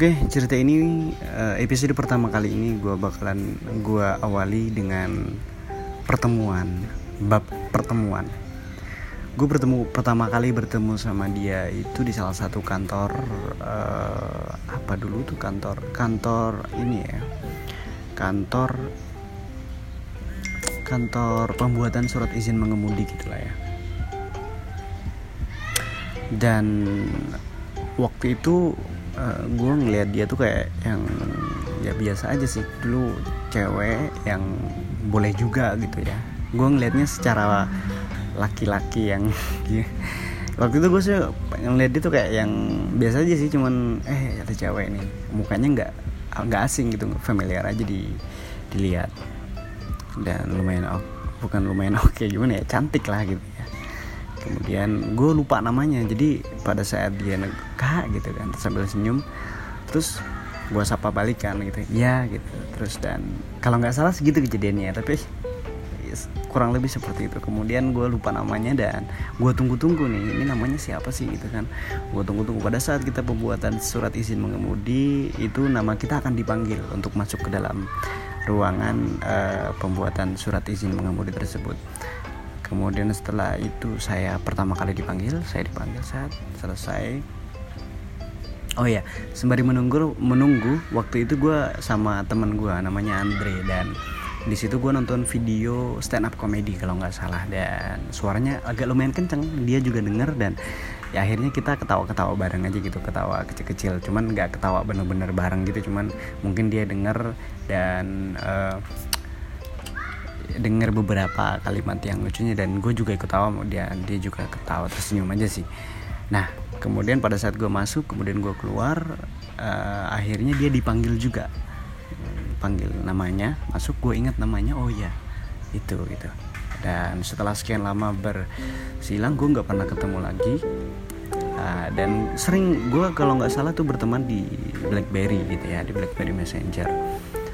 Oke, cerita ini uh, episode pertama kali ini gue bakalan gue awali dengan pertemuan, bab pertemuan. Gue bertemu pertama kali bertemu sama dia itu di salah satu kantor uh, apa dulu tuh kantor kantor ini ya, kantor kantor pembuatan surat izin mengemudi gitulah ya. Dan waktu itu eh, gue ngeliat dia tuh kayak yang ya biasa aja sih. Dulu cewek yang boleh juga gitu ya. Gue ngeliatnya secara laki-laki yang waktu itu gue sih ngeliat dia tuh kayak yang biasa aja sih cuman eh ada cewek nih. Mukanya nggak nggak asing gitu familiar aja di dilihat. Dan lumayan bukan lumayan oke okay, gimana ya cantik lah gitu kemudian gue lupa namanya jadi pada saat dia kak gitu kan sambil senyum terus gue sapa balikan gitu ya gitu. Terus dan kalau nggak salah segitu kejadiannya tapi kurang lebih seperti itu. Kemudian gue lupa namanya dan gue tunggu-tunggu nih ini namanya siapa sih? gitu kan. Gue tunggu-tunggu pada saat kita pembuatan surat izin mengemudi itu nama kita akan dipanggil untuk masuk ke dalam ruangan uh, pembuatan surat izin mengemudi tersebut kemudian setelah itu saya pertama kali dipanggil saya dipanggil saat selesai. Oh ya sembari menunggu menunggu waktu itu gue sama temen gue namanya Andre. Dan di situ gue nonton video stand up comedy kalau nggak salah. Dan suaranya agak lumayan kenceng dia juga denger. Dan ya akhirnya kita ketawa-ketawa bareng aja gitu ketawa kecil-kecil. Cuman nggak ketawa bener-bener bareng gitu cuman mungkin dia denger. Dan uh, dengar beberapa kalimat yang lucunya dan gue juga ikut tawa dia dia juga ketawa tersenyum aja sih. Nah kemudian pada saat gue masuk kemudian gue keluar uh, akhirnya dia dipanggil juga. Panggil namanya masuk gue ingat namanya oh ya itu gitu dan setelah sekian lama bersilang gue nggak pernah ketemu lagi. Uh, dan sering gue kalau nggak salah tuh berteman di BlackBerry gitu ya di BlackBerry Messenger.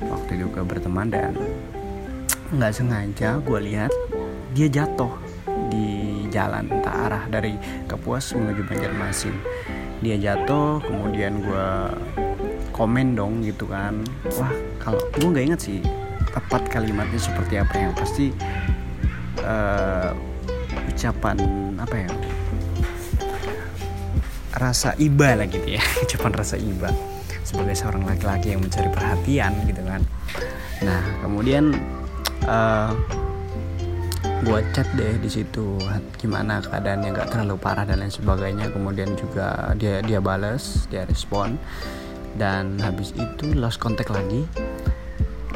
Waktu gue berteman dan nggak sengaja gue lihat dia jatuh di jalan entah arah dari Kapuas menuju Banjarmasin. Dia jatuh kemudian gue komen dong gitu kan. Wah kalau gue nggak inget sih tepat kalimatnya seperti apa yang pasti uh, ucapan apa ya? Rasa iba lah gitu ya. Ucapan rasa iba. Sebagai seorang laki-laki yang mencari perhatian gitu kan. Nah kemudian uh, gua chat deh di situ gimana keadaannya nggak terlalu parah dan lain sebagainya. Kemudian juga dia dia balas dia respon. Dan habis itu lost contact lagi.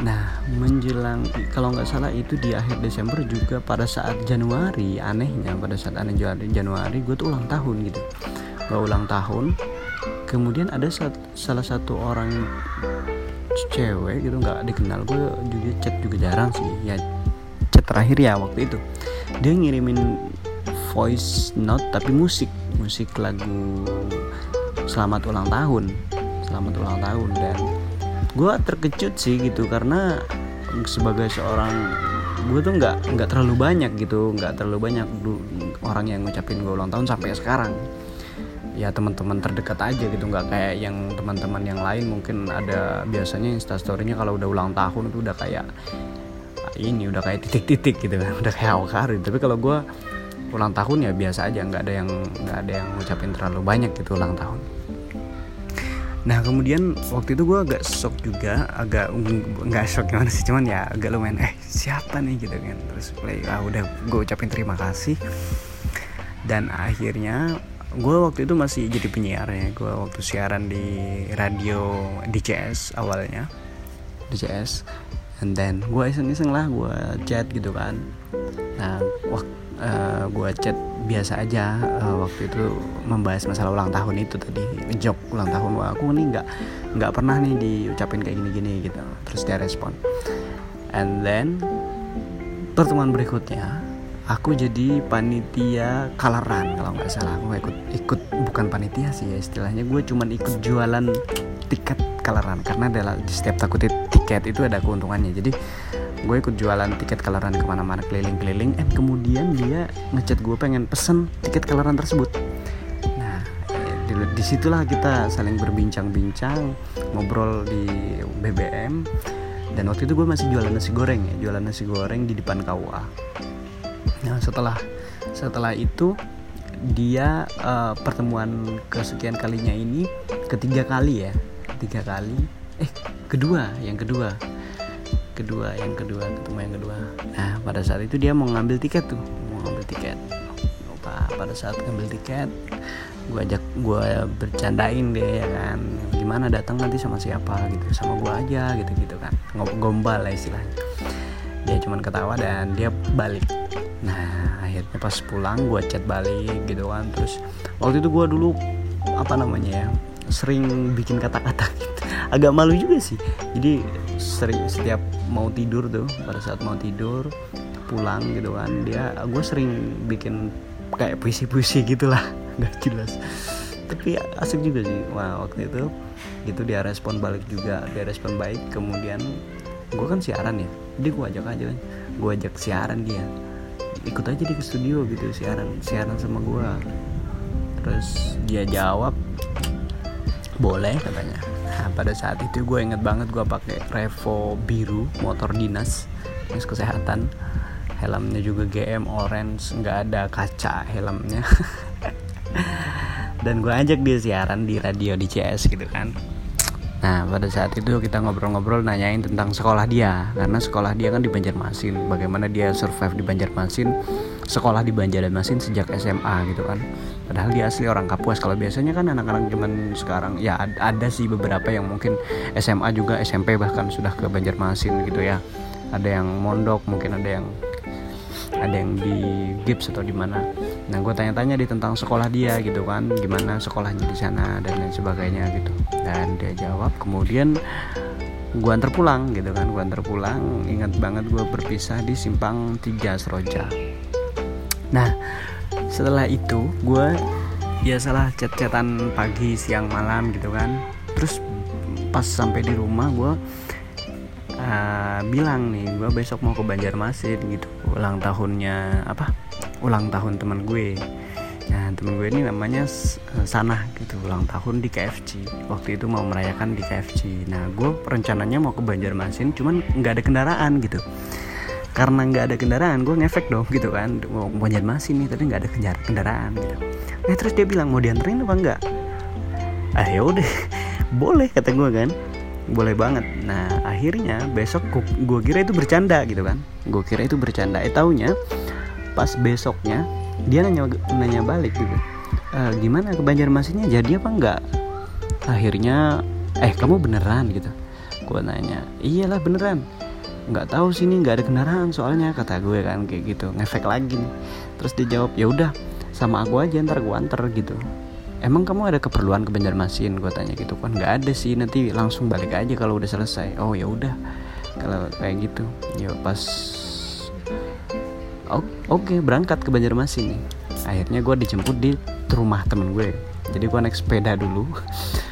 Nah menjelang kalau nggak salah itu di akhir Desember juga pada saat Januari anehnya pada saat aneh Januari Januari gue tuh ulang tahun gitu. Gue ulang tahun. Kemudian ada salah satu orang cewek gitu nggak dikenal. Gue juga chat juga jarang sih. Ya chat terakhir ya waktu itu. Dia ngirimin voice note tapi musik. Musik lagu selamat ulang tahun. Selamat ulang tahun. Dan gue terkejut sih gitu karena sebagai seorang gue tuh nggak nggak terlalu banyak gitu. Nggak terlalu banyak orang yang ngucapin gue ulang tahun sampai sekarang ya teman-teman terdekat aja gitu nggak kayak yang teman-teman yang lain. Mungkin ada biasanya instastorynya kalau udah ulang tahun itu udah kayak ini udah kayak titik-titik gitu kan udah kayak awkari tapi kalau gue ulang tahun ya biasa aja nggak ada yang nggak ada yang ngucapin terlalu banyak gitu ulang tahun. Nah kemudian waktu itu gue agak shock juga agak nggak shock gimana sih cuman ya agak lumayan eh siapa nih? gitu kan. Terus play ah udah gue ucapin terima kasih. Dan akhirnya gue waktu itu masih jadi penyiar ya. Gue waktu siaran di radio DCS awalnya. DCS and then gue iseng-iseng lah gue chat gitu kan. Nah waktu uh, eh, gue chat biasa aja uh, waktu itu membahas masalah ulang tahun itu tadi. Joke ulang tahun wah aku nih nggak nggak pernah nih diucapin kayak gini-gini gitu. Terus dia respon. And then pertemuan berikutnya aku jadi panitia kalaran kalau nggak salah. Aku ikut ikut bukan panitia sih ya istilahnya. Gue cuman ikut jualan tiket kalaran karena adalah di setiap takut tiket itu ada keuntungannya. Jadi gue ikut jualan tiket kalaran ke mana-mana keliling-keliling. And kemudian dia ngechat gue pengen pesen tiket kalaran tersebut. Nah di di situlah kita saling berbincang-bincang ngobrol di BBM dan waktu itu gue masih jualan nasi goreng ya jualan nasi goreng di depan KUA nah setelah setelah itu dia uh, pertemuan kesekian kalinya ini ketiga kali ya ketiga kali. Eh kedua yang kedua. Kedua yang kedua ketemu yang kedua. Nah pada saat itu dia mau ngambil tiket tuh mau ngambil tiket. Lupa pada saat ngambil tiket gue ajak gue bercandain deh ya kan. Gimana datang nanti sama siapa gitu sama gue aja gitu gitu kan gombal lah istilahnya. Dia cuman ketawa dan dia balik nah akhirnya pas pulang gue chat balik gitu kan. Terus waktu itu gue dulu apa namanya ya sering bikin kata-kata gitu. Agak malu juga sih. Jadi sering setiap mau tidur tuh pada saat mau tidur pulang gitu kan dia gue sering bikin kayak puisi-puisi gitulah. Nggak jelas. Tapi asik juga sih. Wah waktu itu gitu dia respon balik juga. Dia respon baik kemudian gue kan siaran ya. Jadi gue ajak aja kan. Gue ajak siaran dia ikut aja di ke studio gitu siaran siaran sama gue terus dia jawab boleh katanya. Nah pada saat itu gue inget banget gue pakai Revo biru motor dinas dinas kesehatan. Helmnya juga GM orange nggak ada kaca helmnya. Dan gue ajak dia siaran di radio di CS gitu kan Nah pada saat itu kita ngobrol-ngobrol nanyain tentang sekolah dia. Karena sekolah dia kan di Banjarmasin. Bagaimana dia survive di Banjarmasin Sekolah di Banjarmasin sejak SMA gitu kan. Padahal dia asli orang Kapuas. Kalau biasanya kan anak-anak zaman sekarang Ya ada sih beberapa yang mungkin SMA juga SMP bahkan sudah ke Banjarmasin gitu ya. Ada yang mondok mungkin ada yang ada yang di gips atau di mana nah gue tanya-tanya di tentang sekolah dia gitu kan gimana sekolahnya di sana dan lain sebagainya gitu. Dan dia jawab kemudian gue antar pulang gitu kan gue antar pulang. Ingat banget gue berpisah di simpang tiga Seroja. Nah setelah itu gue biasalah chat-chatan pagi siang malam gitu kan. Terus pas sampai di rumah gue uh, bilang nih gue besok mau ke Banjarmasin gitu ulang tahunnya apa ulang tahun teman gue. Nah temen gue ini namanya eh, Sana gitu ulang tahun di KFC waktu itu mau merayakan di KFC nah gue rencananya mau ke Banjarmasin cuman nggak ada kendaraan gitu. Karena nggak ada kendaraan gue ngefek dong gitu kan. Mau Banjarmasin nih tapi nggak ada kendaraan gitu. Nah terus dia bilang mau dianterin apa enggak ah ya udah. Boleh kata gue kan. Boleh banget. Nah akhirnya besok gue kira itu bercanda gitu kan. Gue kira itu bercanda. Eh taunya pas besoknya dia nanya nanya balik gitu. E, gimana ke Banjarmasinnya? Jadi apa enggak? Akhirnya eh kamu beneran? gitu. Gue nanya iyalah beneran. Nggak tahu sini nggak ada kendaraan soalnya kata gue kan kayak gitu. Ngefek lagi nih. Terus dia jawab ya udah sama aku aja ntar gue anter gitu. Emang kamu ada keperluan ke Banjarmasin? gue tanya gitu. Kan nggak ada sih nanti langsung balik aja kalau udah selesai. Oh ya udah kalau kayak gitu. Ya pas oke okay, berangkat ke Banjarmasin nih. Akhirnya gue dijemput di rumah temen gue. Jadi gue naik sepeda dulu.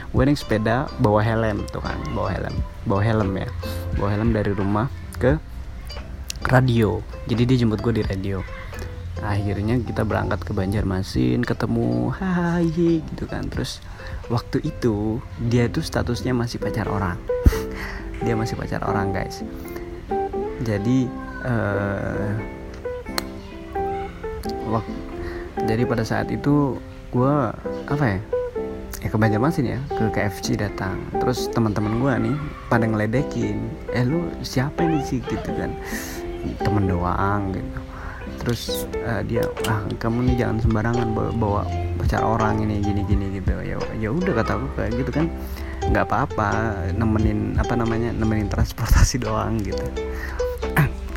Gue naik sepeda bawa helm tuh kan bawa helm. Bawa helm ya. Bawa helm dari rumah ke radio. Jadi dia jemput gue di radio. Akhirnya kita berangkat ke Banjarmasin ketemu hai gitu kan. Terus waktu itu dia itu statusnya masih pacar orang. Dia masih pacar orang guys. Jadi uh, waktu jadi pada saat itu gue apa ya ya ke Banjarmasin ya ke KFC datang. Terus teman-teman gue nih pada ngeledekin eh lu siapa ini sih? Gitu kan. Temen doang gitu. Terus uh, dia ah kamu nih jangan sembarangan bawa, bawa pacar orang ini gini gini gitu. Ya ya udah kata aku kayak gitu kan. Nggak apa-apa nemenin apa namanya nemenin transportasi doang gitu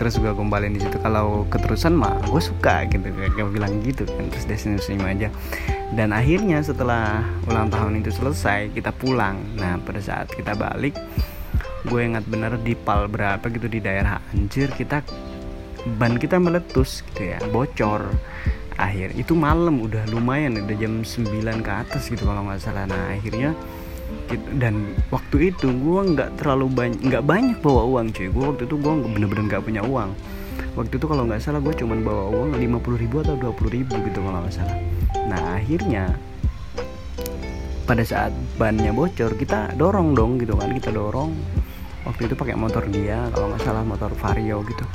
terus gue gombalin di situ. Kalau keterusan mah gue suka gitu kayak bilang gitu kan terus dia senyum aja. Dan akhirnya setelah ulang tahun itu selesai kita pulang. Nah pada saat kita balik gue ingat bener di pal berapa gitu di daerah Anjir kita ban kita meletus gitu ya bocor. Akhir itu malam udah lumayan udah jam 9 ke atas gitu kalau nggak salah. Nah akhirnya gitu. dan waktu itu gue nggak terlalu banyak nggak banyak bawa uang cuy. Gue waktu itu gue bener-bener nggak punya uang. Waktu itu kalau nggak salah gue cuman bawa uang 50 ribu atau 20 ribu gitu kalau nggak salah. Nah akhirnya pada saat bannya bocor kita dorong dong gitu kan kita dorong. Waktu itu pakai motor dia kalau nggak salah motor vario gitu.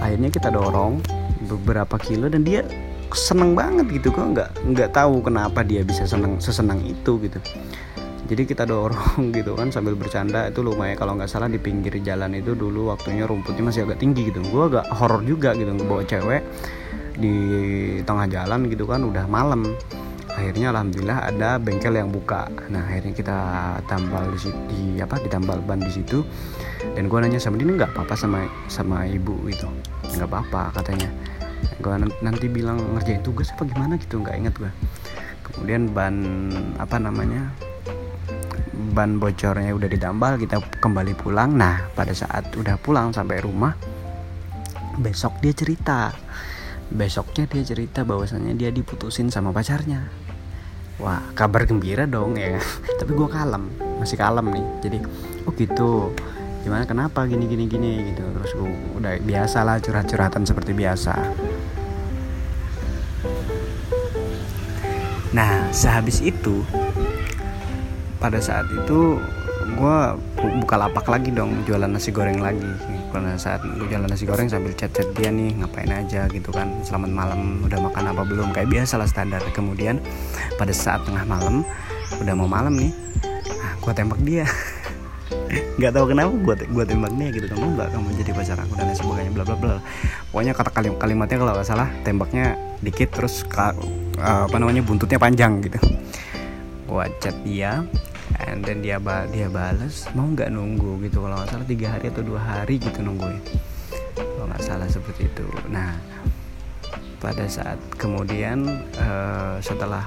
Akhirnya kita dorong beberapa kilo dan dia seneng banget gitu. Kok nggak nggak tahu kenapa dia bisa seneng sesenang itu gitu jadi kita dorong gitu kan sambil bercanda itu lumayan. Kalau nggak salah di pinggir jalan itu dulu waktunya rumputnya masih agak tinggi gitu. Gue agak horor juga gitu bawa cewek di tengah jalan gitu kan udah malam. Akhirnya alhamdulillah ada bengkel yang buka. Nah akhirnya kita tambal di, di apa ditambal ban di situ. Dan gue nanya sama dia nggak apa-apa sama sama ibu itu nggak apa-apa katanya. Gue nanti bilang ngerjain tugas apa gimana? gitu nggak inget gue kemudian ban apa namanya ban bocornya udah ditambal kita kembali pulang. Nah pada saat udah pulang sampai rumah besok dia cerita. Besoknya dia cerita bahwasannya dia diputusin sama pacarnya. Wah kabar gembira dong ya. Tapi gue kalem masih kalem nih. Jadi oh gitu. Gimana kenapa? Gini gini gini gitu. Terus gue udah biasa lah curhat curhatan seperti biasa. Nah sehabis itu pada saat itu gue buka lapak lagi dong jualan nasi goreng lagi. Pada saat gue jualan nasi goreng sambil chat-chat dia nih ngapain aja? gitu kan. Selamat malam udah makan apa belum? Kayak biasa lah standar. Kemudian pada saat tengah malam udah mau malam nih. Nah, gue tembak dia. Nggak tahu kenapa gue gue tembak dia gitu. Kamu nggak kamu jadi pacar aku dan sebagainya bla bla bla. Pokoknya kata kalim kalimatnya kalau nggak salah tembaknya dikit terus ka, apa namanya buntutnya panjang gitu. Gue chat dia and then dia ba dia balas mau nggak nunggu? Gitu. Kalau nggak salah tiga hari atau dua hari gitu nungguin kalau nggak salah seperti itu. Nah pada saat kemudian uh, setelah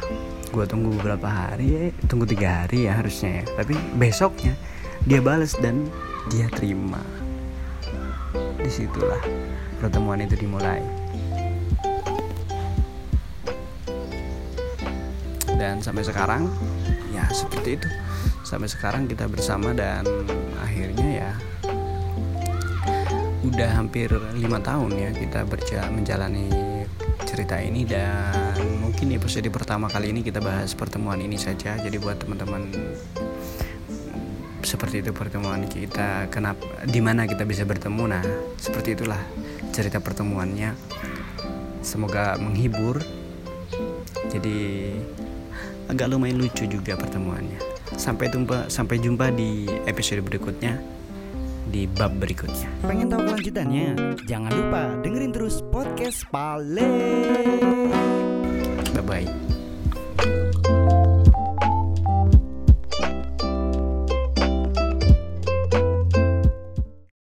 gue tunggu beberapa hari ya, tunggu tiga hari ya harusnya ya. Tapi besoknya dia balas dan dia terima. Di situlah pertemuan itu dimulai. Dan sampai sekarang ya seperti itu sampai sekarang kita bersama dan akhirnya ya udah hampir lima tahun ya kita berjalan menjalani cerita ini dan mungkin episode pertama kali ini kita bahas pertemuan ini saja. Jadi buat teman-teman seperti itu pertemuan kita kenapa di mana kita bisa bertemu. Nah seperti itulah cerita pertemuannya. Semoga menghibur. Jadi agak lumayan lucu juga pertemuannya Sampai jumpa sampai jumpa di episode berikutnya di bab berikutnya. Pengen tahu kelanjutannya? Jangan lupa dengerin terus podcast Pale. Bye bye.